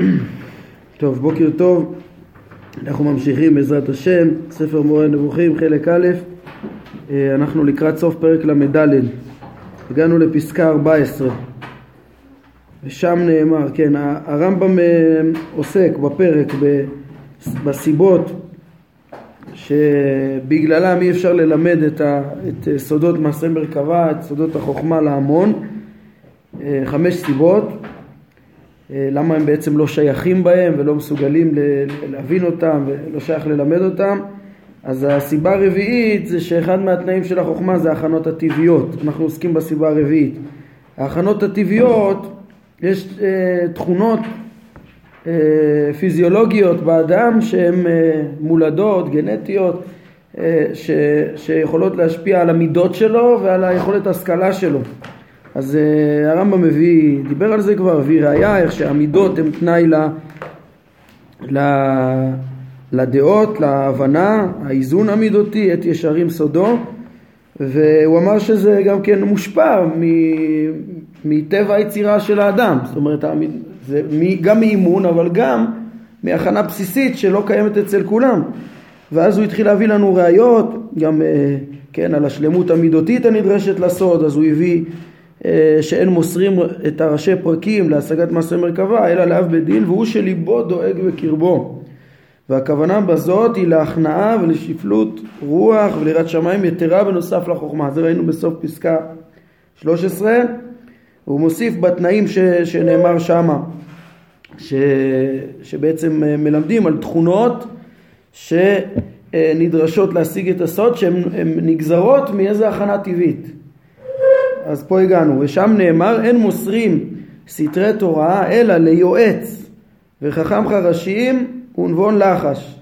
טוב, בוקר טוב, אנחנו ממשיכים בעזרת השם, ספר מורה נבוכים, חלק א', אה, אנחנו לקראת סוף פרק ל"ד, הגענו לפסקה 14, ושם נאמר, כן, הרמב"ם אה, עוסק בפרק בסיבות שבגללם אי אפשר ללמד את, ה, את סודות מעשה מרכבה, את סודות החוכמה להמון, אה, חמש סיבות למה הם בעצם לא שייכים בהם ולא מסוגלים להבין אותם ולא שייך ללמד אותם. אז הסיבה הרביעית זה שאחד מהתנאים של החוכמה זה ההכנות הטבעיות. אנחנו עוסקים בסיבה הרביעית. ההכנות הטבעיות יש אה, תכונות אה, פיזיולוגיות באדם שהן אה, מולדות, גנטיות אה, ש, שיכולות להשפיע על המידות שלו ועל היכולת ההשכלה שלו אז uh, הרמב"ם מביא, דיבר על זה כבר, הביא ראייה איך שהמידות הן תנאי ל, ל, לדעות, להבנה, האיזון המידותי, את ישרים סודו והוא אמר שזה גם כן מושפע מטבע היצירה של האדם, זאת אומרת זה גם מאימון אבל גם מהכנה בסיסית שלא קיימת אצל כולם. ואז הוא התחיל להביא לנו ראיות גם אה, כן, על השלמות המידותית הנדרשת לסוד אז הוא הביא אה, שאין מוסרים את הראשי פרקים להשגת מעשה מרכבה אלא לאב בדין והוא שליבו דואג בקרבו. והכוונה בזאת היא להכנעה ולשפלות רוח וליראת שמיים יתרה בנוסף לחוכמה. זה ראינו בסוף פסקה 13 הוא מוסיף בתנאים ש, שנאמר שמה ש, שבעצם אה, מלמדים על תכונות שנדרשות להשיג את הסוד שהן נגזרות מאיזה הכנה טבעית אז פה הגענו, ושם נאמר אין מוסרים סתרי תורה אלא ליועץ וחכם חרשים ונבון לחש.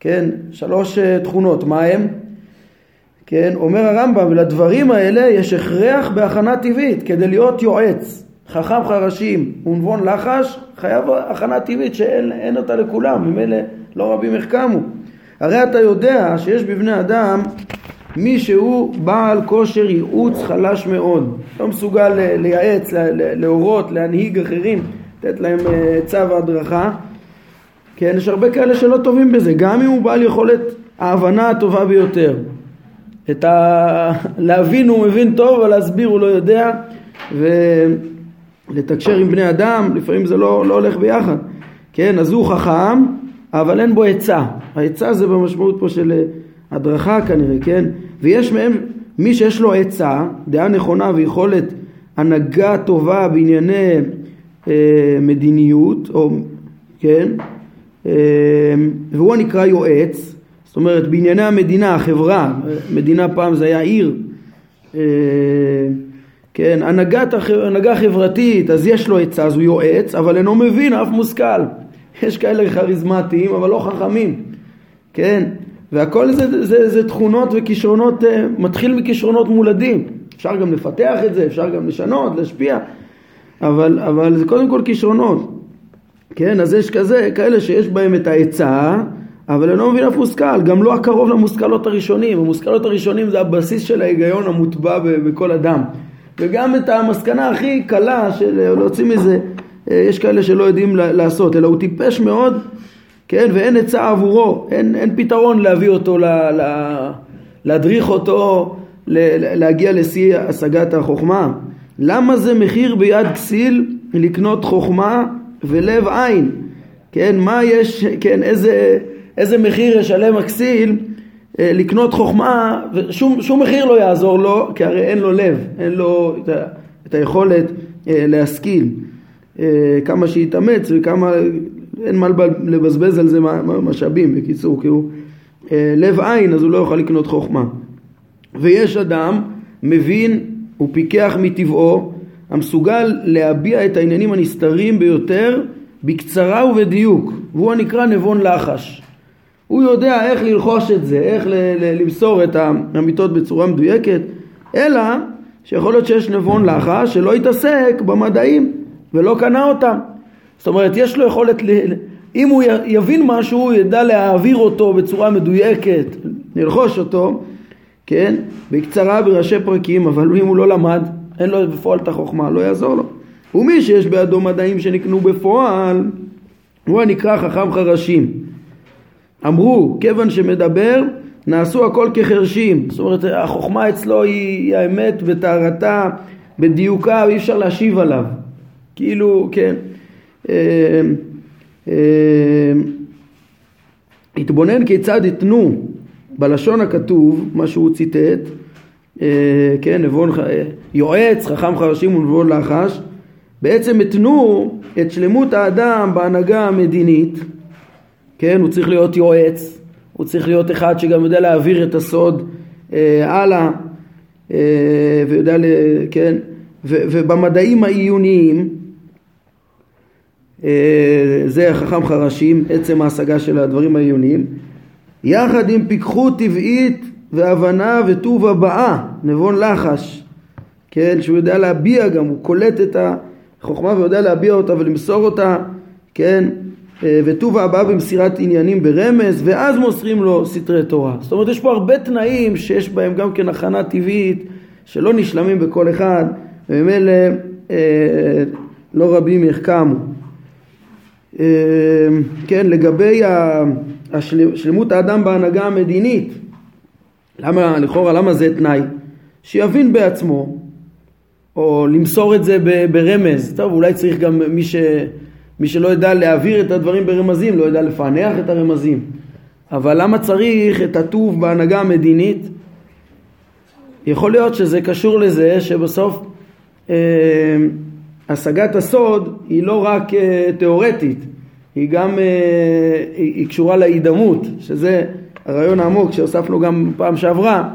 כן, שלוש אה, תכונות, מה הם? כן, אומר הרמב"ם, ולדברים האלה יש הכרח בהכנה טבעית כדי להיות יועץ. חכם חרשים ונבון לחש חייב הכנה טבעית שאין אותה לכולם, ממילא לא רבים החכמו. הרי אתה יודע שיש בבני אדם מי שהוא בעל כושר ייעוץ חלש מאוד, לא מסוגל לייעץ, להורות, להנהיג אחרים, לתת להם אה, צו והדרכה, כן, יש הרבה כאלה שלא טובים בזה, גם אם הוא בעל יכולת ההבנה הטובה ביותר. את ה... להבין הוא מבין טוב, אבל להסביר הוא לא יודע, ולתקשר עם בני אדם, לפעמים זה לא, לא הולך ביחד. כן, אז הוא חכם, אבל אין בו עצה. העצה זה במשמעות פה של הדרכה כנראה, כן? ויש מהם מי שיש לו עצה, דעה נכונה ויכולת הנהגה טובה בענייני אה, מדיניות, או, כן? אה, והוא הנקרא יועץ, זאת אומרת בענייני המדינה, החברה, מדינה פעם זה היה עיר, אה, כן, הנהגת, הנהגה חברתית, אז יש לו עצה, אז הוא יועץ, אבל אינו מבין אף מושכל. יש כאלה כריזמטיים, אבל לא חכמים, כן? והכל זה, זה, זה, זה תכונות וכישרונות, אה, מתחיל מכישרונות מולדים. אפשר גם לפתח את זה, אפשר גם לשנות, להשפיע, אבל, אבל זה קודם כל כישרונות. כן, אז יש כזה, כאלה שיש בהם את העצה, אבל אני לא מבין אף מושכל, גם לא הקרוב למושכלות הראשונים. המושכלות הראשונים זה הבסיס של ההיגיון המוטבע בכל אדם. וגם את המסקנה הכי קלה של להוציא מזה, אה, יש כאלה שלא יודעים לעשות, אלא הוא טיפש מאוד כן, ואין עצה עבורו, אין, אין פתרון להביא אותו, ל, ל, להדריך אותו, ל, להגיע לשיא השגת החוכמה. למה זה מחיר ביד כסיל לקנות חוכמה ולב עין? כן, מה יש, כן, איזה, איזה מחיר ישלם הכסיל אה, לקנות חוכמה, ושום שום מחיר לא יעזור לו, כי הרי אין לו לב, אין לו את, ה, את היכולת אה, להשכיל. אה, כמה שיתאמץ וכמה אין מה לבזבז על זה משאבים בקיצור כי הוא אה, לב עין אז הוא לא יוכל לקנות חוכמה. ויש אדם מבין ופיקח מטבעו המסוגל להביע את העניינים הנסתרים ביותר בקצרה ובדיוק והוא הנקרא נבון לחש. הוא יודע איך ללחוש את זה, איך למסור את האמיתות בצורה מדויקת אלא שיכול להיות שיש נבון לחש שלא יתעסק במדעים ולא קנה אותם זאת אומרת, יש לו יכולת, ל... אם הוא יבין משהו, הוא ידע להעביר אותו בצורה מדויקת, ללחוש אותו, כן, בקצרה בראשי פרקים, אבל אם הוא לא למד, אין לו בפועל את החוכמה, לא יעזור לו. ומי שיש בידו מדעים שנקנו בפועל, הוא הנקרא חכם חרשים. אמרו, כיוון שמדבר, נעשו הכל כחרשים. זאת אומרת, החוכמה אצלו היא, האמת בטהרתה, בדיוקה, ואי אפשר להשיב עליו. כאילו, כן. אה, אה, התבונן כיצד יתנו בלשון הכתוב, מה שהוא ציטט, אה, כן, נבון, יועץ, חכם חרשים ונבון לחש, בעצם התנו את שלמות האדם בהנהגה המדינית, כן, הוא צריך להיות יועץ, הוא צריך להיות אחד שגם יודע להעביר את הסוד אה, הלאה, אה, ויודע, כן, ובמדעים העיוניים, זה החכם חרשים, עצם ההשגה של הדברים העיוניים, יחד עם פיקחות טבעית והבנה וטוב הבאה, נבון לחש, כן, שהוא יודע להביע גם, הוא קולט את החוכמה ויודע להביע אותה ולמסור אותה, כן, אה, וטוב הבאה במסירת עניינים ברמז, ואז מוסרים לו סתרי תורה. זאת אומרת, יש פה הרבה תנאים שיש בהם גם כן הכנה טבעית, שלא נשלמים בכל אחד, וממילא אה, לא רבים יחכמו. אה, כן, לגבי שלמות האדם בהנהגה המדינית, למה, לכאורה, למה זה תנאי? שיבין בעצמו, או למסור את זה ברמז. טוב, אולי צריך גם מי, ש, מי שלא ידע להעביר את הדברים ברמזים, לא ידע לפענח את הרמזים. אבל למה צריך את הטוב בהנהגה המדינית? יכול להיות שזה קשור לזה שבסוף אה, השגת הסוד היא לא רק אה, תיאורטית, היא גם אה, היא, קשורה להידמות, שזה הרעיון העמוק שהוספנו גם פעם שעברה,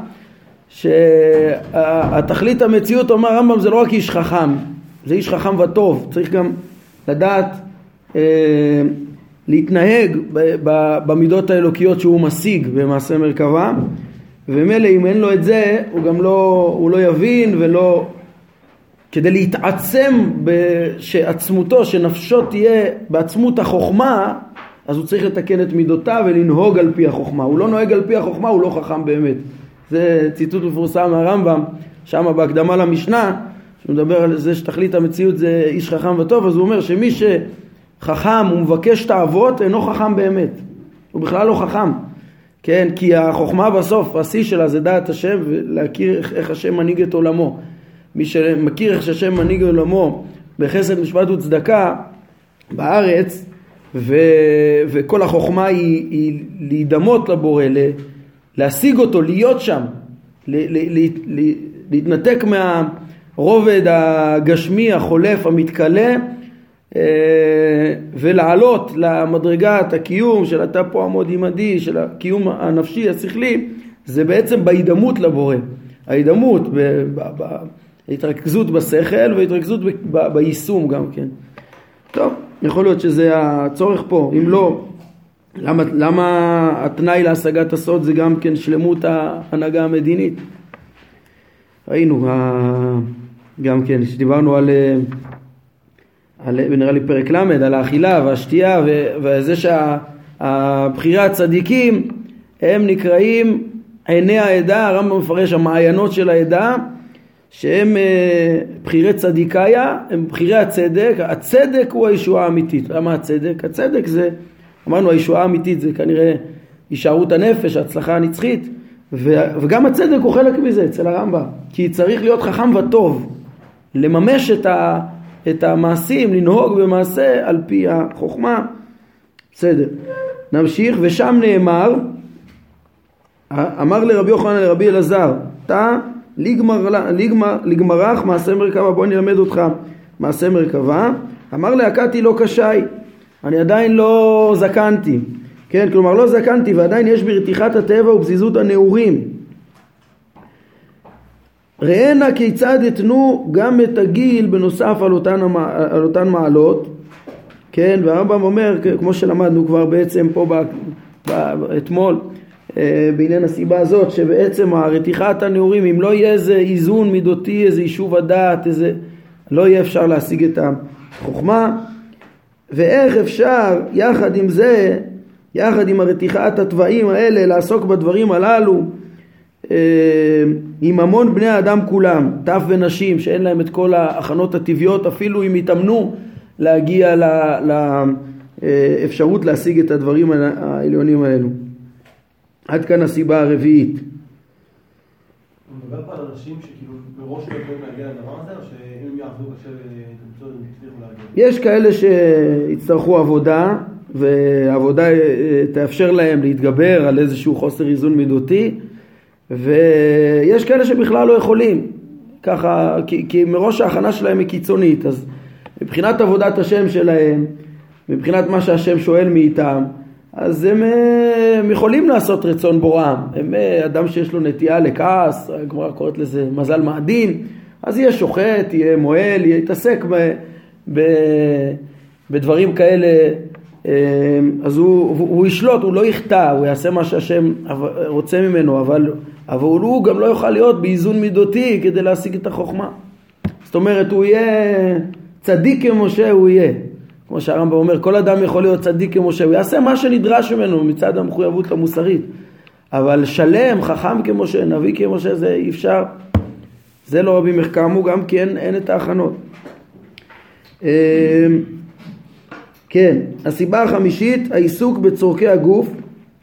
שהתכלית המציאות, אומר הרמב"ם, זה לא רק איש חכם, זה איש חכם וטוב, צריך גם לדעת אה, להתנהג ב, ב, במידות האלוקיות שהוא משיג במעשה מרכבה, ומילא אם אין לו את זה, הוא גם לא, הוא לא יבין ולא... כדי להתעצם שעצמותו, שנפשו תהיה בעצמות החוכמה, אז הוא צריך לתקן את מידותיו ולנהוג על פי החוכמה. הוא לא נוהג על פי החוכמה, הוא לא חכם באמת. זה ציטוט מפורסם מהרמב"ם, שם בהקדמה למשנה, שהוא מדבר על זה שתכלית המציאות זה איש חכם וטוב, אז הוא אומר שמי שחכם ומבקש תאוות אינו חכם באמת. הוא בכלל לא חכם. כן, כי החוכמה בסוף, השיא שלה זה דעת השם ולהכיר איך השם מנהיג את עולמו. מי שמכיר איך שהשם מנהיג עולמו בחסד משפט וצדקה בארץ, ו, וכל החוכמה היא, היא להידמות לבורא, להשיג אותו, להיות שם, ל, ל, ל, ל, להתנתק מהרובד הגשמי, החולף, המתכלה, אה, ולעלות למדרגת הקיום של אתה פה עמוד עמדי, של הקיום הנפשי, השכלי, זה בעצם בהידמות לבורא. ההידמות, בהתרכזות בשכל והתרכזות ביישום גם כן. טוב, יכול להיות שזה הצורך פה, אם לא, למה, למה התנאי להשגת הסוד זה גם כן שלמות ההנהגה המדינית? ראינו גם כן, שדיברנו על, על נראה לי פרק ל', על האכילה והשתייה וזה שהבחירי הצדיקים הם נקראים עיני העדה, הרמב"ם מפרש המעיינות של העדה שהם אה, בחירי צדיקאיה, הם בחירי הצדק, הצדק הוא הישועה האמיתית. למה הצדק? הצדק זה, אמרנו הישועה האמיתית זה כנראה הישארות הנפש, ההצלחה הנצחית, וגם הצדק הוא חלק מזה אצל הרמב"ם, כי צריך להיות חכם וטוב, לממש את, ה, את המעשים, לנהוג במעשה על פי החוכמה. בסדר, נמשיך, ושם נאמר, אמר לרבי יוחנן לרבי אלעזר, אתה לגמרך מעשה מרכבה, בוא נלמד אותך מעשה מרכבה. אמר להקתי לא קשי, אני עדיין לא זקנתי, כן, כלומר לא זקנתי ועדיין יש ברתיחת הטבע ופזיזות הנעורים. ראנה כיצד אתנו גם את הגיל בנוסף על אותן, על אותן מעלות, כן, והרמב"ם אומר, כמו שלמדנו כבר בעצם פה ב, ב, אתמול, בעניין הסיבה הזאת שבעצם הרתיחת הנעורים אם לא יהיה איזה איזון מידותי איזה יישוב הדעת איזה לא יהיה אפשר להשיג את החוכמה ואיך אפשר יחד עם זה יחד עם הרתיחת התוואים האלה לעסוק בדברים הללו אה, עם המון בני האדם כולם טף ונשים שאין להם את כל ההכנות הטבעיות אפילו אם יתאמנו להגיע ל... ל אה, אפשרות להשיג את הדברים העליונים האלו. עד כאן הסיבה הרביעית. הוא מדבר פה על אנשים שכאילו מראש לא יכולים להגיע לדבר הזה, או שאם הם יעבדו קשה למצוא, הם יצליחו להגיע? יש כאלה שיצטרכו עבודה, ועבודה אה, תאפשר להם להתגבר על איזשהו חוסר איזון מידותי, ויש כאלה שבכלל לא יכולים, ככה, כי, כי מראש ההכנה שלהם היא קיצונית, אז מבחינת עבודת השם שלהם, מבחינת מה שהשם שואל מאיתם, אז הם, אה, הם יכולים לעשות רצון בוראם. הם אה, אדם שיש לו נטייה לכעס, הגמרא קוראת לזה מזל מאדין, אז יהיה שוחט, יהיה מועל, יהיה יתעסק ב, ב, בדברים כאלה, אה, אז הוא, הוא ישלוט, הוא לא יחטא, הוא יעשה מה שהשם רוצה ממנו, אבל, אבל הוא גם לא יוכל להיות באיזון מידותי כדי להשיג את החוכמה. זאת אומרת, הוא יהיה צדיק כמשה, הוא יהיה. כמו שהרמב"ם אומר, כל אדם יכול להיות צדיק כמשה, הוא יעשה מה שנדרש ממנו מצד המחויבות המוסרית. אבל שלם, חכם כמשה, נביא כמשה, זה אי אפשר. זה לא רבים מחכמו, גם כי אין, אין את ההכנות. אמ, כן, הסיבה החמישית, העיסוק בצורכי הגוף,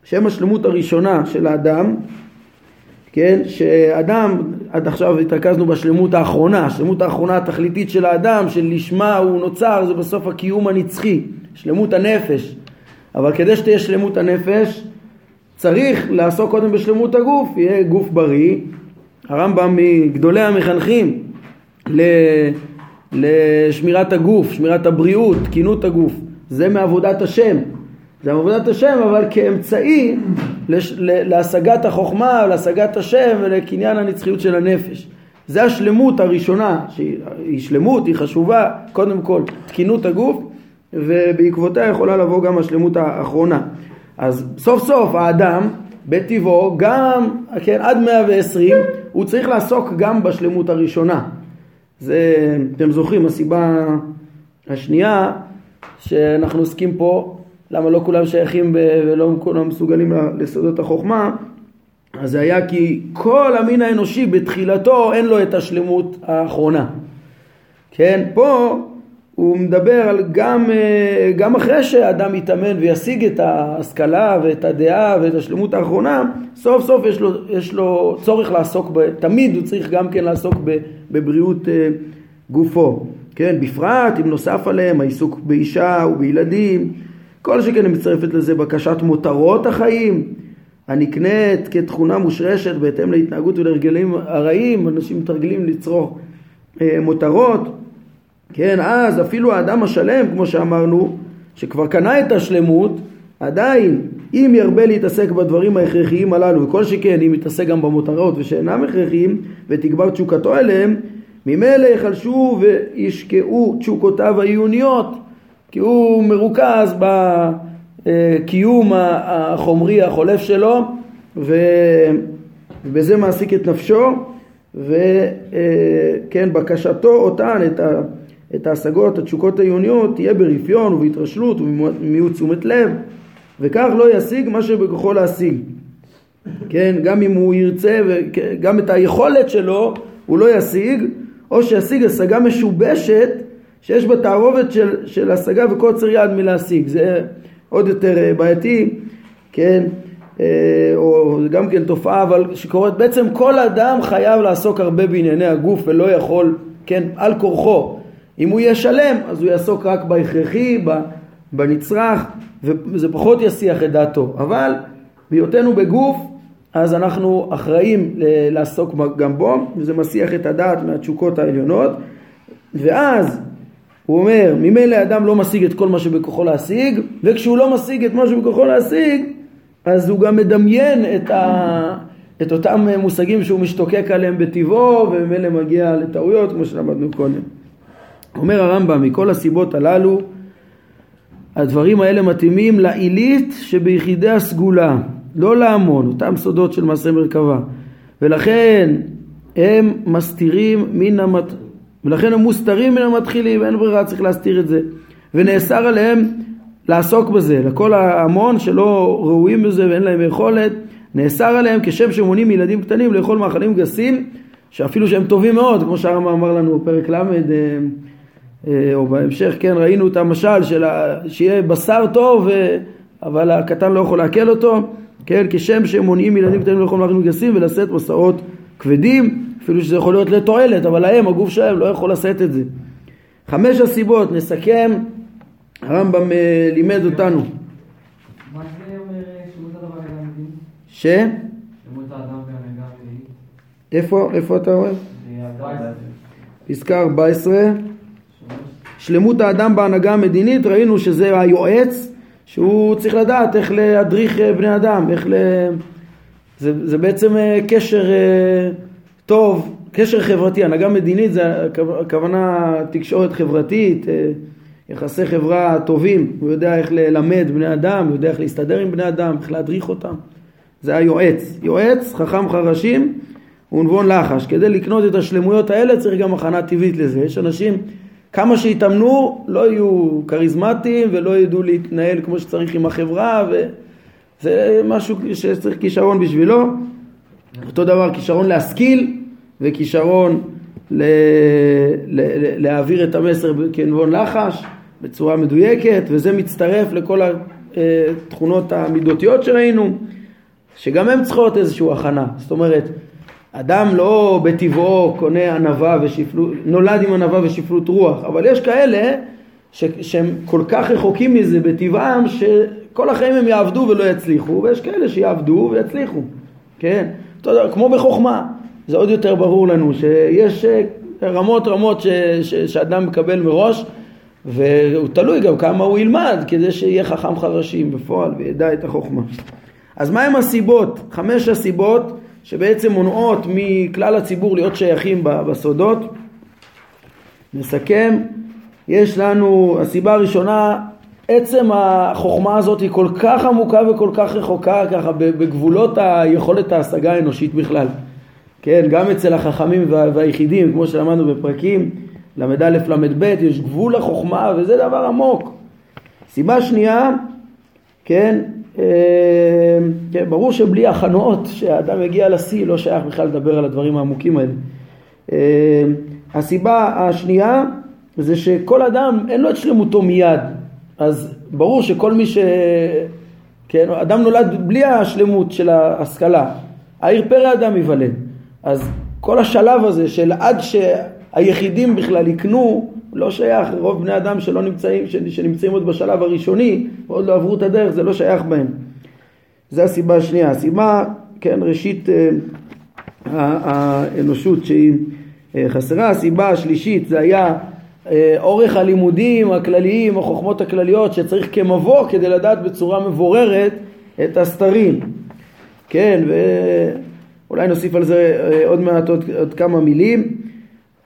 שהם השלמות הראשונה של האדם, כן, שאדם, עד עכשיו התרכזנו בשלמות האחרונה, השלמות האחרונה התכליתית של האדם, שלשמה הוא נוצר, זה בסוף הקיום הנצחי, שלמות הנפש. אבל כדי שתהיה שלמות הנפש, צריך לעסוק קודם בשלמות הגוף, יהיה גוף בריא. הרמב"ם מגדולי המחנכים לשמירת הגוף, שמירת הבריאות, תקינות הגוף, זה מעבודת השם. זה עבודת השם אבל כאמצעי לש, להשגת החוכמה, להשגת השם ולקניין הנצחיות של הנפש. זה השלמות הראשונה, שהיא שלמות, היא חשובה, קודם כל תקינות הגוף ובעקבותיה יכולה לבוא גם השלמות האחרונה. אז סוף סוף האדם בטבעו גם, כן, עד 120 הוא צריך לעסוק גם בשלמות הראשונה. זה, אתם זוכרים, הסיבה השנייה שאנחנו עוסקים פה למה לא כולם שייכים ולא כולם מסוגלים לסודות החוכמה, אז זה היה כי כל המין האנושי בתחילתו אין לו את השלמות האחרונה. כן, פה הוא מדבר על גם, אה, גם אחרי שהאדם יתאמן וישיג את ההשכלה ואת הדעה ואת השלמות האחרונה, סוף סוף יש לו, יש לו צורך לעסוק, ב, תמיד הוא צריך גם כן לעסוק בבריאות אה, גופו, כן, בפרט אם נוסף עליהם העיסוק באישה ובילדים כל שכן היא מצטרפת לזה בקשת מותרות החיים, הנקנית כתכונה מושרשת בהתאם להתנהגות ולהרגלים הרעים, אנשים מתרגלים לצרוך אה, מותרות, כן, אז אפילו האדם השלם, כמו שאמרנו, שכבר קנה את השלמות, עדיין, אם ירבה להתעסק בדברים ההכרחיים הללו, וכל שכן אם יתעסק גם במותרות ושאינם הכרחיים, ותגבר תשוקתו אליהם, ממילא יחלשו וישקעו תשוקותיו העיוניות כי הוא מרוכז בקיום החומרי החולף שלו ובזה מעסיק את נפשו וכן בקשתו אותן את, ה, את ההשגות, התשוקות העיוניות תהיה ברפיון ובהתרשלות ובמיעוט תשומת לב וכך לא ישיג מה שבכוחו להשיג. כן, גם אם הוא ירצה וגם את היכולת שלו הוא לא ישיג או שישיג השגה משובשת שיש בה תערובת של, של השגה וקוצר יד מלהשיג, זה עוד יותר אה, בעייתי, כן, אה, או גם כן תופעה אבל שקורית, בעצם כל אדם חייב לעסוק הרבה בענייני הגוף ולא יכול, כן, על כורחו, אם הוא יהיה שלם אז הוא יעסוק רק בהכרחי, בנצרך, וזה פחות יסיח את דעתו, אבל בהיותנו בגוף אז אנחנו אחראים לעסוק גם בו, וזה מסיח את הדעת מהתשוקות העליונות, ואז הוא אומר, ממילא אדם לא משיג את כל מה שבכוחו להשיג, וכשהוא לא משיג את מה שבכוחו להשיג, אז הוא גם מדמיין את, ה... את אותם מושגים שהוא משתוקק עליהם בטבעו, וממילא מגיע לטעויות, כמו שלמדנו קודם. אומר הרמב"ם, מכל הסיבות הללו, הדברים האלה מתאימים לעילית שביחידי הסגולה, לא להמון, אותם סודות של מעשה מרכבה. ולכן הם מסתירים מן המת... ולכן הם מוסתרים מן המתחילים, אין ברירה, צריך להסתיר את זה. ונאסר עליהם לעסוק בזה, לכל ההמון שלא ראויים בזה ואין להם יכולת, נאסר עליהם כשם שמונים ילדים קטנים לאכול מאכלים גסים, שאפילו שהם טובים מאוד, כמו שהרמב"ם אמר לנו בפרק ל', אה, אה, או בהמשך, כן, ראינו את המשל של. שיהיה בשר טוב, אבל הקטן לא יכול לעכל אותו, כן, כשם שהם מונעים ילדים קטנים לא יכולים להכין מגסים ולשאת מסעות כבדים, אפילו שזה יכול להיות לתועלת, אבל להם, הגוף שלהם לא יכול לשאת את זה. חמש הסיבות, נסכם, הרמב"ם אה, לימד אותנו. מה זה אומר שמות אדם בהנהגה המדינית? ש? שמות האדם המדינית? איפה, איפה אתה רואה? זה 14. פסקה 14. שלמות האדם בהנהגה המדינית, ראינו שזה היועץ, שהוא צריך לדעת איך להדריך אה, בני אדם, איך ל... זה, זה בעצם אה, קשר אה, טוב, קשר חברתי, הנהגה מדינית זה הכוונה תקשורת חברתית, יחסי חברה טובים, הוא יודע איך ללמד בני אדם, הוא יודע איך להסתדר עם בני אדם, איך להדריך אותם, זה היועץ, יועץ, חכם חרשים ונבון לחש, כדי לקנות את השלמויות האלה צריך גם הכנה טבעית לזה, יש אנשים כמה שיתאמנו לא יהיו כריזמטיים ולא ידעו להתנהל כמו שצריך עם החברה וזה משהו שצריך כישרון בשבילו. אותו דבר כישרון להשכיל וכישרון ל... ל... להעביר את המסר כנבון לחש בצורה מדויקת וזה מצטרף לכל התכונות המידותיות שראינו שגם הן צריכות איזושהי הכנה. זאת אומרת אדם לא בטבעו קונה ענווה ושפלות, נולד עם ענווה ושפלות רוח, אבל יש כאלה ש, שהם כל כך רחוקים מזה בטבעם שכל החיים הם יעבדו ולא יצליחו, ויש כאלה שיעבדו ויצליחו, כן? תודה, כמו בחוכמה, זה עוד יותר ברור לנו שיש אה, רמות רמות ש, ש, שאדם מקבל מראש והוא תלוי גם כמה הוא ילמד כדי שיהיה חכם חרשים בפועל וידע את החוכמה. אז מהם הסיבות? חמש הסיבות שבעצם מונעות מכלל הציבור להיות שייכים בסודות. נסכם, יש לנו, הסיבה הראשונה, עצם החוכמה הזאת היא כל כך עמוקה וכל כך רחוקה ככה בגבולות היכולת ההשגה האנושית בכלל. כן, גם אצל החכמים והיחידים, כמו שלמדנו בפרקים ל"א ל"ב, יש גבול לחוכמה וזה דבר עמוק. סיבה שנייה, כן, אה, כן, ברור שבלי הכנות שהאדם מגיע לשיא לא שייך בכלל לדבר על הדברים העמוקים האלה. אה, הסיבה השנייה זה שכל אדם אין לו את שלמותו מיד אז ברור שכל מי ש... כן, אדם נולד בלי השלמות של ההשכלה העיר פרא אדם ייוולד אז כל השלב הזה של עד שהיחידים בכלל יקנו לא שייך, רוב בני אדם שלא נמצאים, שנמצאים עוד בשלב הראשוני ועוד לא עברו את הדרך, זה לא שייך בהם. זה הסיבה השנייה. הסיבה, כן, ראשית אה, האנושות שהיא אה, חסרה. הסיבה השלישית זה היה אורך הלימודים הכלליים, החוכמות הכלליות שצריך כמבוא כדי לדעת בצורה מבוררת את הסתרים. כן, ואולי נוסיף על זה עוד מעט עוד, עוד כמה מילים.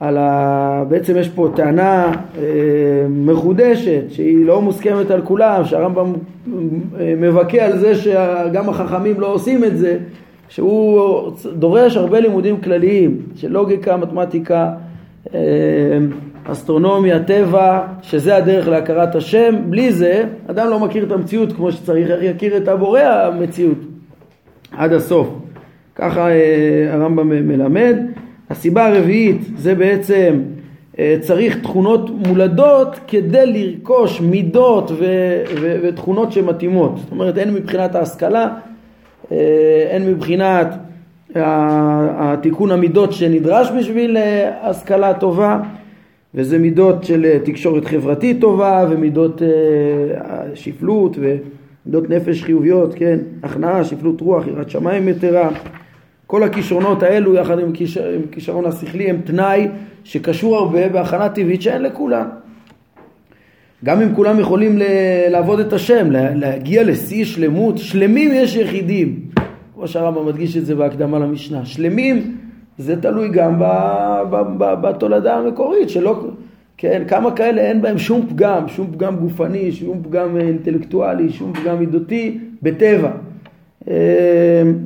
על ה... בעצם יש פה טענה אה, מחודשת שהיא לא מוסכמת על כולם, שהרמב"ם אה, מבכה על זה שגם החכמים לא עושים את זה, שהוא דורש הרבה לימודים כלליים של לוגיקה, מתמטיקה, אה, אסטרונומיה, טבע, שזה הדרך להכרת השם, בלי זה אדם לא מכיר את המציאות כמו שצריך, איך יכיר את הבורא המציאות עד הסוף. ככה הרמב"ם מלמד. הסיבה הרביעית זה בעצם אה, צריך תכונות מולדות כדי לרכוש מידות ו- ו- ותכונות שמתאימות. זאת אומרת, הן מבחינת ההשכלה, אה, הן מבחינת התיקון המידות שנדרש בשביל אה, השכלה טובה, וזה מידות של תקשורת חברתית טובה ומידות שפלות ומידות נפש חיוביות, כן, הכנעה, שפלות רוח, יראת שמיים יתרה. כל הכישרונות האלו יחד עם הכישרון השכלי הם תנאי שקשור הרבה בהכנה טבעית שאין לכולם. גם אם כולם יכולים לעבוד את השם, להגיע לשיא שלמות, שלמים יש יחידים, כמו שהרמב"ם מדגיש את זה בהקדמה למשנה, שלמים זה תלוי גם בתולדה המקורית, שלא, כן, כמה כאלה אין בהם שום פגם, שום פגם גופני, שום פגם אינטלקטואלי, שום פגם מידותי, בטבע. אמ,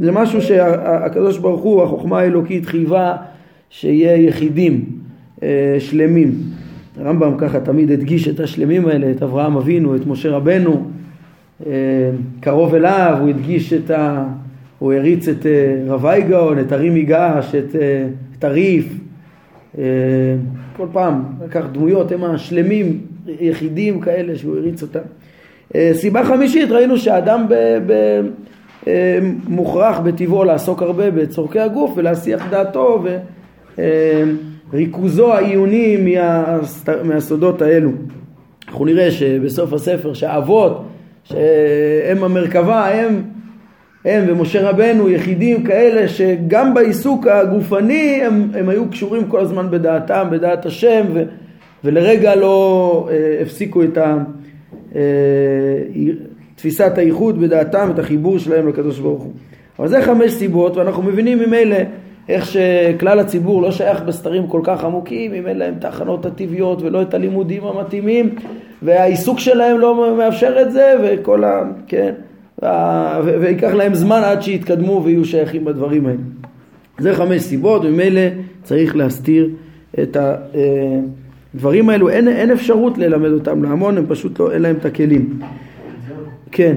זה משהו שהקדוש ברוך הוא, החוכמה האלוקית חייבה שיהיה יחידים אה, שלמים. הרמב"ם ככה תמיד הדגיש את השלמים האלה, את אברהם אבינו, את משה רבנו, קרוב אליו, הוא הדגיש את ה... הוא הריץ את אה, רב אייגאון, את הרימי געש, את, אה, את הריף, אה, כל פעם לקח דמויות, הם השלמים, יחידים כאלה שהוא הריץ אותם. סיבה חמישית, ראינו שהאדם ב, ב, מוכרח בטבעו לעסוק הרבה בצורכי הגוף ולהסיח דעתו וריכוזו העיוני מהסודות האלו. אנחנו נראה שבסוף הספר שהאבות שהם המרכבה, הם, הם ומשה רבנו יחידים כאלה שגם בעיסוק הגופני הם, הם היו קשורים כל הזמן בדעתם, בדעת השם ו, ולרגע לא אה, הפסיקו את ה, אה, תפיסת הייחוד בדעתם, את החיבור שלהם לקדוש ברוך הוא. אבל זה חמש סיבות ואנחנו מבינים ממילא איך שכלל הציבור לא שייך בסתרים כל כך עמוקים, אם אין להם את ההכנות הטבעיות ולא את הלימודים המתאימים והעיסוק שלהם לא מאפשר את זה וכל ה... כן, ויקח להם זמן עד שיתקדמו ויהיו שייכים בדברים האלה. זה חמש סיבות, וממילא צריך להסתיר את הדברים האלו. אין, אין אפשרות ללמד אותם להמון, הם פשוט לא, אין להם את הכלים. כן.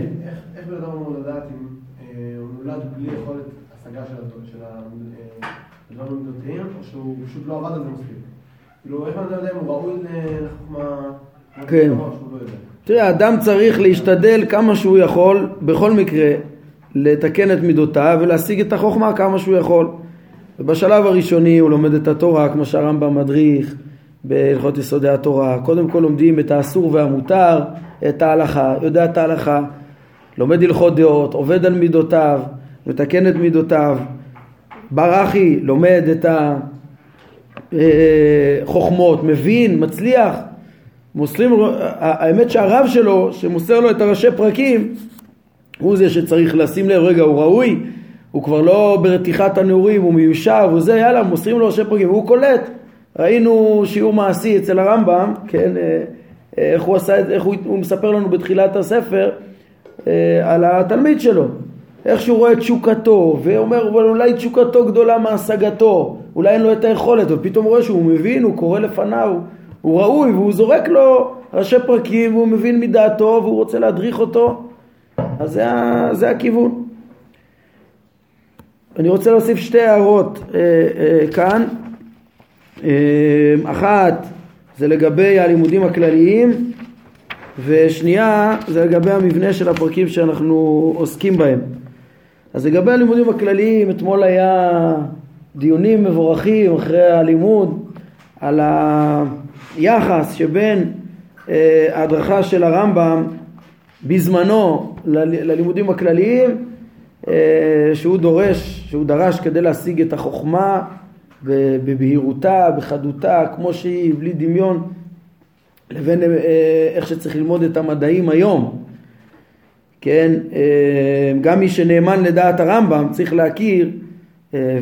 איך בן אדם אמור לדעת אם אה, הוא נולד בלי יכולת השגה של הדברים המידותיים, או שהוא פשוט לא עבד על זה מספיק? כאילו, איך בן אדם יודע אם הוא ראוי לחוכמה... כן. תראה, אדם צריך להשתדל כמה שהוא יכול, בכל מקרה, לתקן את מידותיו ולהשיג את החוכמה כמה שהוא יכול. ובשלב הראשוני הוא לומד את התורה, כמו שהרמב"ם מדריך בהלכות יסודי התורה. קודם כל לומדים את האסור והמותר, את ההלכה, יודע את ההלכה, לומד הלכות דעות, עובד על מידותיו, מתקן את מידותיו. בר אחי לומד את החוכמות, אה, מבין, מצליח, מוסרים, האמת שהרב שלו, שמוסר לו את הראשי פרקים, הוא זה שצריך לשים לב, רגע, הוא ראוי, הוא כבר לא ברתיחת הנעורים, הוא מיושב, הוא זה, יאללה, מוסרים לו ראשי פרקים, והוא קולט. ראינו שיעור מעשי אצל הרמב"ם, כן, אה, אה, איך הוא עשה את זה, איך הוא, הוא מספר לנו בתחילת הספר אה, על התלמיד שלו. איך שהוא רואה את תשוקתו, ואומר, אבל אולי תשוקתו גדולה מהשגתו, אולי אין לו את היכולת, ופתאום רואה שהוא מבין, הוא קורא לפניו, הוא ראוי והוא זורק לו ראשי פרקים והוא מבין מדעתו והוא רוצה להדריך אותו אז זה, זה הכיוון. אני רוצה להוסיף שתי הערות אה, אה, כאן. אה, אחת זה לגבי הלימודים הכלליים ושנייה זה לגבי המבנה של הפרקים שאנחנו עוסקים בהם. אז לגבי הלימודים הכלליים אתמול היה דיונים מבורכים אחרי הלימוד על ה... היחס שבין אה, ההדרכה של הרמב"ם בזמנו ללימודים הכלליים אה, שהוא דורש, שהוא דרש כדי להשיג את החוכמה בבהירותה, בחדותה, כמו שהיא, בלי דמיון, לבין אה, איך שצריך ללמוד את המדעים היום. כן, גם מי שנאמן לדעת הרמב"ם צריך להכיר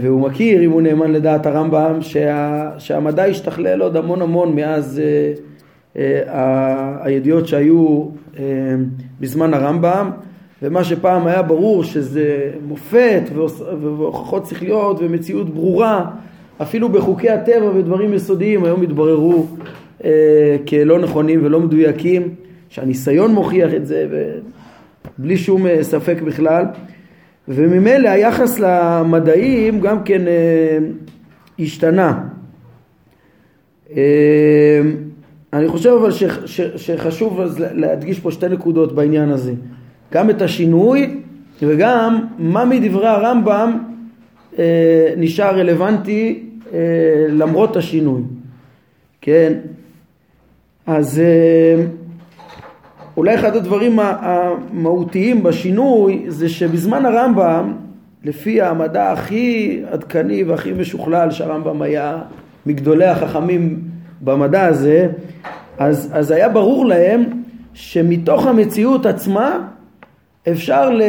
והוא מכיר, אם הוא נאמן לדעת הרמב"ם, שה, שהמדע השתכלל עוד המון המון מאז אה, אה, הידיעות שהיו בזמן הרמב"ם, ומה שפעם היה ברור שזה מופת והוכחות שכליות ומציאות ברורה, אפילו בחוקי הטבע ודברים יסודיים היום התבררו כלא נכונים ולא מדויקים, שהניסיון מוכיח את זה בלי שום ספק בכלל. וממילא היחס למדעים גם כן אה, השתנה. אה, אני חושב אבל ש, ש, שחשוב אז להדגיש פה שתי נקודות בעניין הזה. גם את השינוי וגם מה מדברי הרמב"ם אה, נשאר רלוונטי אה, למרות השינוי. כן, אז אה, אולי אחד הדברים המהותיים בשינוי זה שבזמן הרמב"ם, לפי המדע הכי עדכני והכי משוכלל שהרמב"ם היה מגדולי החכמים במדע הזה, אז, אז היה ברור להם שמתוך המציאות עצמה אפשר ל,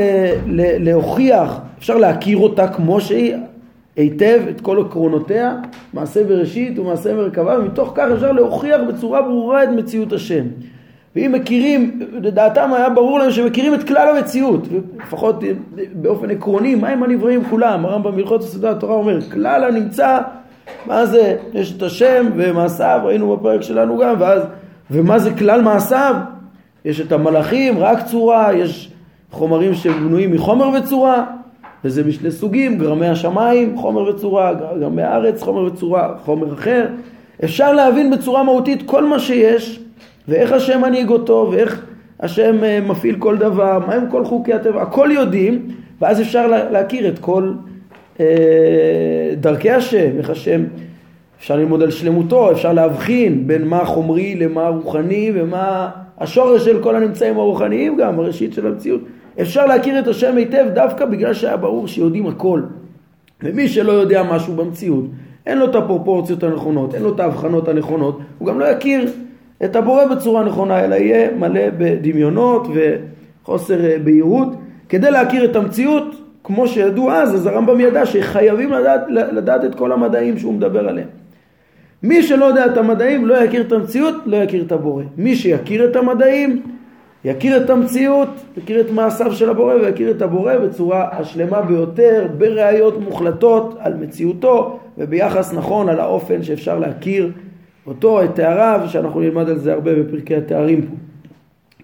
ל, להוכיח, אפשר להכיר אותה כמו שהיא היטב את כל עקרונותיה, מעשה בראשית ומעשה מרכבה, ומתוך כך אפשר להוכיח בצורה ברורה את מציאות השם. ואם מכירים, לדעתם היה ברור להם שמכירים את כלל המציאות, לפחות באופן עקרוני, מה הם הנבראים כולם? הרמב"ם בהלכות יסודי התורה אומר, כלל הנמצא, מה זה? יש את השם ומעשיו, ראינו בפרק שלנו גם, ואז, ומה זה כלל מעשיו? יש את המלאכים, רק צורה, יש חומרים שבנויים מחומר וצורה, וזה משני סוגים, גרמי השמיים, חומר וצורה, גרמי הארץ, חומר וצורה, חומר אחר. אפשר להבין בצורה מהותית כל מה שיש, ואיך השם מנהיג אותו, ואיך השם אה, מפעיל כל דבר, מהם כל חוקי הטבע, הכל יודעים, ואז אפשר להכיר את כל אה, דרכי השם, איך השם, אפשר ללמוד על שלמותו, אפשר להבחין בין מה חומרי למה רוחני ומה השורש של כל הנמצאים הרוחניים גם, הראשית של המציאות. אפשר להכיר את השם היטב דווקא בגלל שהיה ברור שיודעים הכל. ומי שלא יודע משהו במציאות, אין לו את הפרופורציות הנכונות, אין לו את ההבחנות הנכונות, הוא גם לא יכיר את הבורא בצורה נכונה, אלא יהיה מלא בדמיונות וחוסר אה, בהירות. כדי להכיר את המציאות, כמו שידעו אז, אז הרמב"ם ידע שחייבים לדעת, לדעת את כל המדעים שהוא מדבר עליהם. מי שלא יודע את המדעים לא יכיר את המציאות, לא יכיר את הבורא. מי שיכיר את המדעים, יכיר את המציאות, יכיר את מעשיו של הבורא ויכיר את הבורא בצורה השלמה ביותר, בראיות מוחלטות על מציאותו וביחס נכון על האופן שאפשר להכיר אותו, את תאריו, שאנחנו נלמד על זה הרבה בפרקי התארים פה.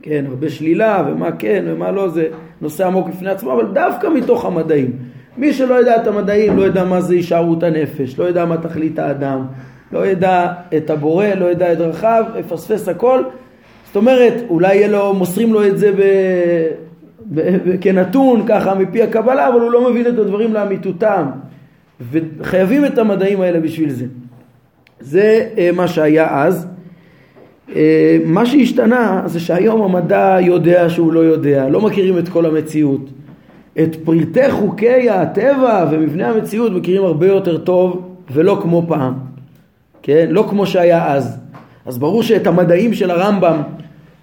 כן, הרבה שלילה ומה כן ומה לא, זה נושא עמוק בפני עצמו, אבל דווקא מתוך המדעים. מי שלא יודע את המדעים לא יודע מה זה הישארות הנפש, לא יודע מה תכלית האדם, לא ידע את הבורא, לא ידע את דרכיו, יפספס הכל. זאת אומרת, אולי יהיה לו, מוסרים לו את זה ב... ב... ב... כנתון, ככה מפי הקבלה, אבל הוא לא מבין את הדברים לאמיתותם. וחייבים את המדעים האלה בשביל זה. זה אה, מה שהיה אז. אה, מה שהשתנה זה שהיום המדע יודע שהוא לא יודע, לא מכירים את כל המציאות. את פרטי חוקי הטבע ומבנה המציאות מכירים הרבה יותר טוב ולא כמו פעם. כן? לא כמו שהיה אז. אז ברור שאת המדעים של הרמב"ם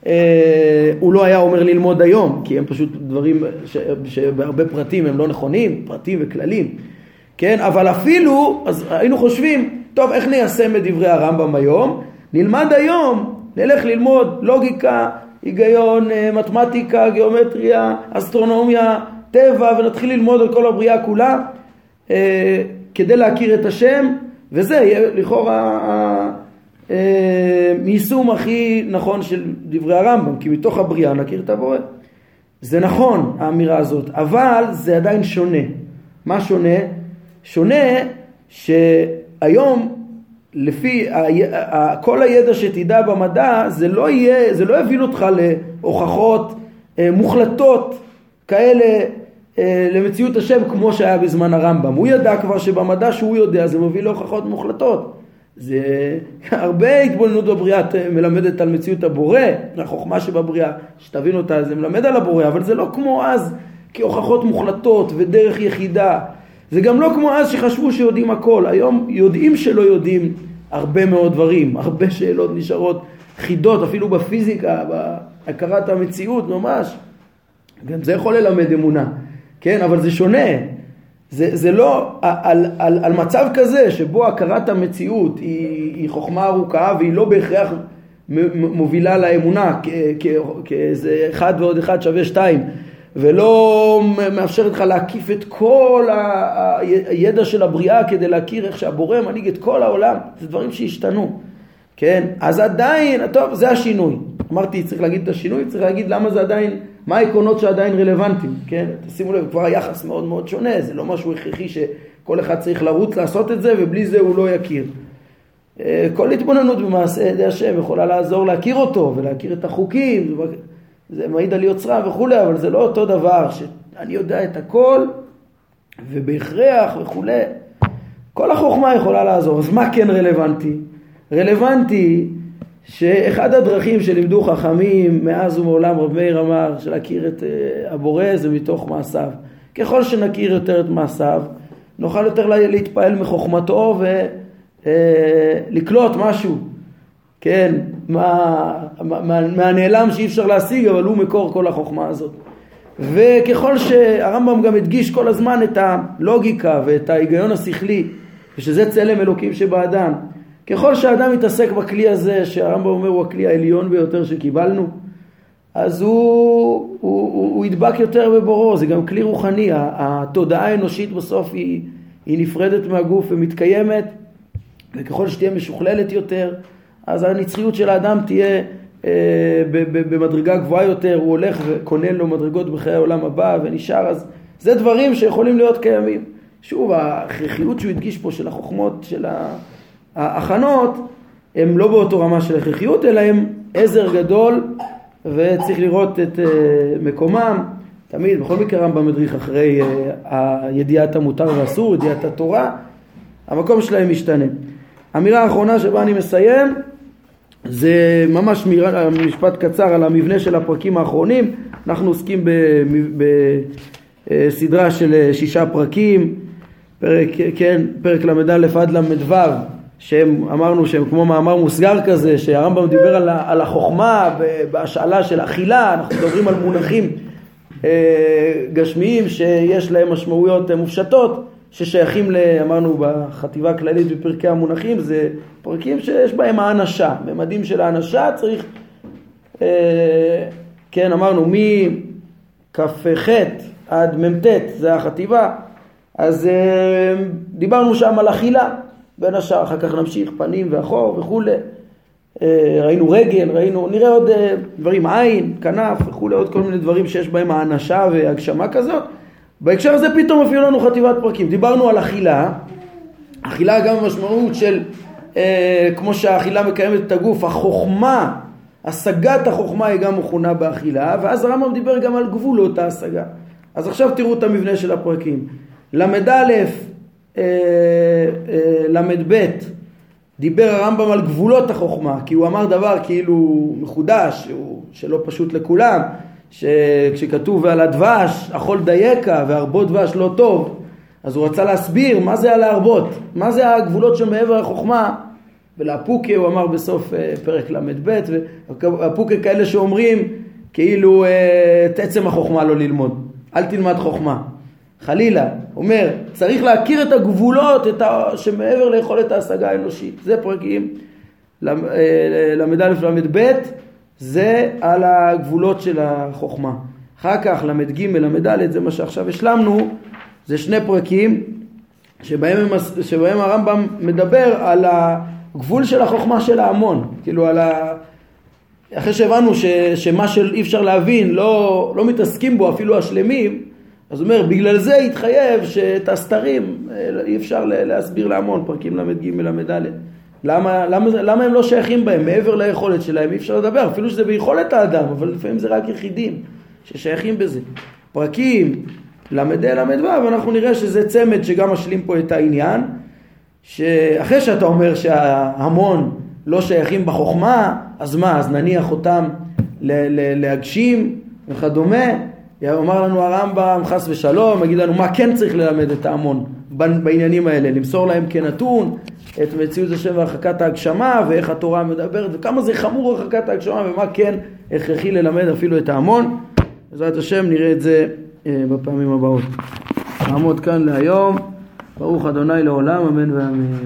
אה, הוא לא היה אומר ללמוד היום, כי הם פשוט דברים ש, שבהרבה פרטים הם לא נכונים, פרטים וכללים. כן? אבל אפילו, אז היינו חושבים, טוב, איך ניישם את דברי הרמב"ם היום? נלמד היום, נלך ללמוד לוגיקה, היגיון, אה, מתמטיקה, גיאומטריה, אסטרונומיה, טבע, ונתחיל ללמוד על כל הבריאה כולה, אה, כדי להכיר את השם, וזה יהיה לכאורה היישום הכי נכון של דברי הרמב"ם, כי מתוך הבריאה נכיר את הבורא. זה נכון האמירה הזאת, אבל זה עדיין שונה. מה שונה? שונה שהיום לפי כל הידע שתדע במדע זה לא יהיה, זה לא יביא אותך להוכחות אה, מוחלטות כאלה אה, למציאות השם כמו שהיה בזמן הרמב"ם. הוא ידע כבר שבמדע שהוא יודע זה מביא להוכחות מוחלטות. זה הרבה התבוננות בבריאה מלמדת על מציאות הבורא, החוכמה שבבריאה, שתבין אותה, זה מלמד על הבורא, אבל זה לא כמו אז כהוכחות מוחלטות ודרך יחידה. זה גם לא כמו אז שחשבו שיודעים הכל, היום יודעים שלא יודעים הרבה מאוד דברים, הרבה שאלות נשארות חידות, אפילו בפיזיקה, בהכרת המציאות ממש. גם זה יכול ללמד אמונה, כן? אבל זה שונה. זה, זה לא, על, על, על מצב כזה שבו הכרת המציאות היא, היא חוכמה ארוכה והיא לא בהכרח מובילה לאמונה כאיזה אחד ועוד אחד שווה שתיים ולא מאפשרת לך להקיף את כל הידע של הבריאה כדי להכיר איך שהבורא מנהיג את כל העולם, זה דברים שהשתנו, כן? אז עדיין, טוב, זה השינוי. אמרתי, צריך להגיד את השינוי, צריך להגיד למה זה עדיין, מה העקרונות שעדיין רלוונטיים, כן? תשימו לב, כבר היחס מאוד מאוד שונה, זה לא משהו הכרחי שכל אחד צריך לרוץ לעשות את זה ובלי זה הוא לא יכיר. אה, כל התבוננות במעשה ידי השם יכולה לעזור להכיר אותו ולהכיר את החוקים, זה מעיד על יוצרה וכולי, אבל זה לא אותו דבר שאני יודע את הכל ובהכרח וכולי. כל החוכמה יכולה לעזור, אז מה כן רלוונטי? רלוונטי שאחד הדרכים שלימדו חכמים מאז ומעולם, רב מאיר אמר, של להכיר את אה, הבורא זה מתוך מעשיו. ככל שנכיר יותר את מעשיו, נוכל יותר להתפעל מחוכמתו ולקלוט אה, משהו, כן, מה, מה, מהנעלם שאי אפשר להשיג, אבל הוא מקור כל החוכמה הזאת. וככל שהרמב"ם גם הדגיש כל הזמן את הלוגיקה ואת ההיגיון השכלי, ושזה צלם אלוקים שבאדם, ככל שהאדם מתעסק בכלי הזה, שהרמב"ם אומר הוא הכלי העליון ביותר שקיבלנו, אז הוא, הוא, הוא, הוא ידבק יותר בבורו, זה גם כלי רוחני, התודעה האנושית בסוף היא, היא נפרדת מהגוף ומתקיימת, וככל שתהיה משוכללת יותר, אז הנצחיות של האדם תהיה אה, במדרגה גבוהה יותר, הוא הולך וקונה לו מדרגות בחיי העולם הבא ונשאר, אז זה דברים שיכולים להיות קיימים. שוב, ההכרחיות שהוא הדגיש פה של החוכמות, של ההכנות, הם לא באותו רמה של הכרחיות, אלא הם עזר גדול וצריך לראות את uh, מקומם. תמיד, בכל מקרה רמב"ם מדריך אחרי uh, ידיעת המותר והאסור, ידיעת התורה, המקום שלהם משתנה. אמירה האחרונה שבה אני מסיים זה ממש משפט קצר על המבנה של הפרקים האחרונים. אנחנו עוסקים בסדרה של שישה פרקים, פרק, כן, פרק ל"א עד ל"ו, שהם אמרנו שהם כמו מאמר מוסגר כזה, שהרמב"ם דיבר על, על החוכמה בהשאלה של אכילה, אנחנו מדברים על מונחים אה, גשמיים שיש להם משמעויות מופשטות. ששייכים, אמרנו בחטיבה הכללית בפרקי המונחים, זה פרקים שיש בהם האנשה, ממדים של האנשה צריך, אה, כן אמרנו מכ"ח עד מ"ט זה החטיבה, אז אה, דיברנו שם על אכילה בין השאר, אחר כך נמשיך פנים ואחור וכולי, אה, ראינו רגל, ראינו, נראה עוד אה, דברים, עין, כנף וכולי, עוד כל מיני דברים שיש בהם האנשה והגשמה כזאת בהקשר הזה פתאום מופיעו לנו חטיבת פרקים. דיברנו על אכילה, אכילה גם במשמעות של אה, כמו שהאכילה מקיימת את הגוף, החוכמה, השגת החוכמה היא גם מכונה באכילה, ואז הרמב"ם דיבר גם על גבולות ההשגה. אז עכשיו תראו את המבנה של הפרקים. ל"א, אה, אה, ל"ב, דיבר הרמב"ם על גבולות החוכמה, כי הוא אמר דבר כאילו מחודש, שלא פשוט לכולם. שכשכתוב על הדבש, אכול דייקה והרבות דבש לא טוב, אז הוא רצה להסביר מה זה הלהרבות, מה זה הגבולות שמעבר לחוכמה, ולאפוקה הוא אמר בסוף אה, פרק ל"ב, והפוקה כאלה שאומרים כאילו אה, את עצם החוכמה לא ללמוד, אל תלמד חוכמה. חלילה, אומר, צריך להכיר את הגבולות את ה... שמעבר ליכולת ההשגה האנושית. זה פרקים ל"א ל"ב זה על הגבולות של החוכמה. אחר כך ל"ג ל"ד זה מה שעכשיו השלמנו, זה שני פרקים שבהם, שבהם הרמב"ם מדבר על הגבול של החוכמה של ההמון, כאילו על ה... אחרי שהבנו ש, שמה שאי אפשר להבין לא, לא מתעסקים בו אפילו השלמים, אז הוא אומר בגלל זה התחייב שאת הסתרים אה, אי אפשר להסביר להמון, פרקים ל"ג ל"ד. למה, למה, למה הם לא שייכים בהם? מעבר ליכולת שלהם אי אפשר לדבר, אפילו שזה ביכולת האדם, אבל לפעמים זה רק יחידים ששייכים בזה. פרקים ל"ה ל"ו, אנחנו נראה שזה צמד שגם משלים פה את העניין, שאחרי שאתה אומר שההמון לא שייכים בחוכמה, אז מה, אז נניח אותם להגשים וכדומה, יאמר לנו הרמב"ם חס ושלום, יגיד לנו מה כן צריך ללמד את ההמון בעניינים האלה, למסור להם כנתון את מציאות השם והרחקת ההגשמה ואיך התורה מדברת וכמה זה חמור הרחקת ההגשמה ומה כן הכרחי ללמד אפילו את ההמון. בעזרת השם נראה את זה אה, בפעמים הבאות. נעמוד כאן להיום. ברוך אדוני לעולם, אמן ואמן.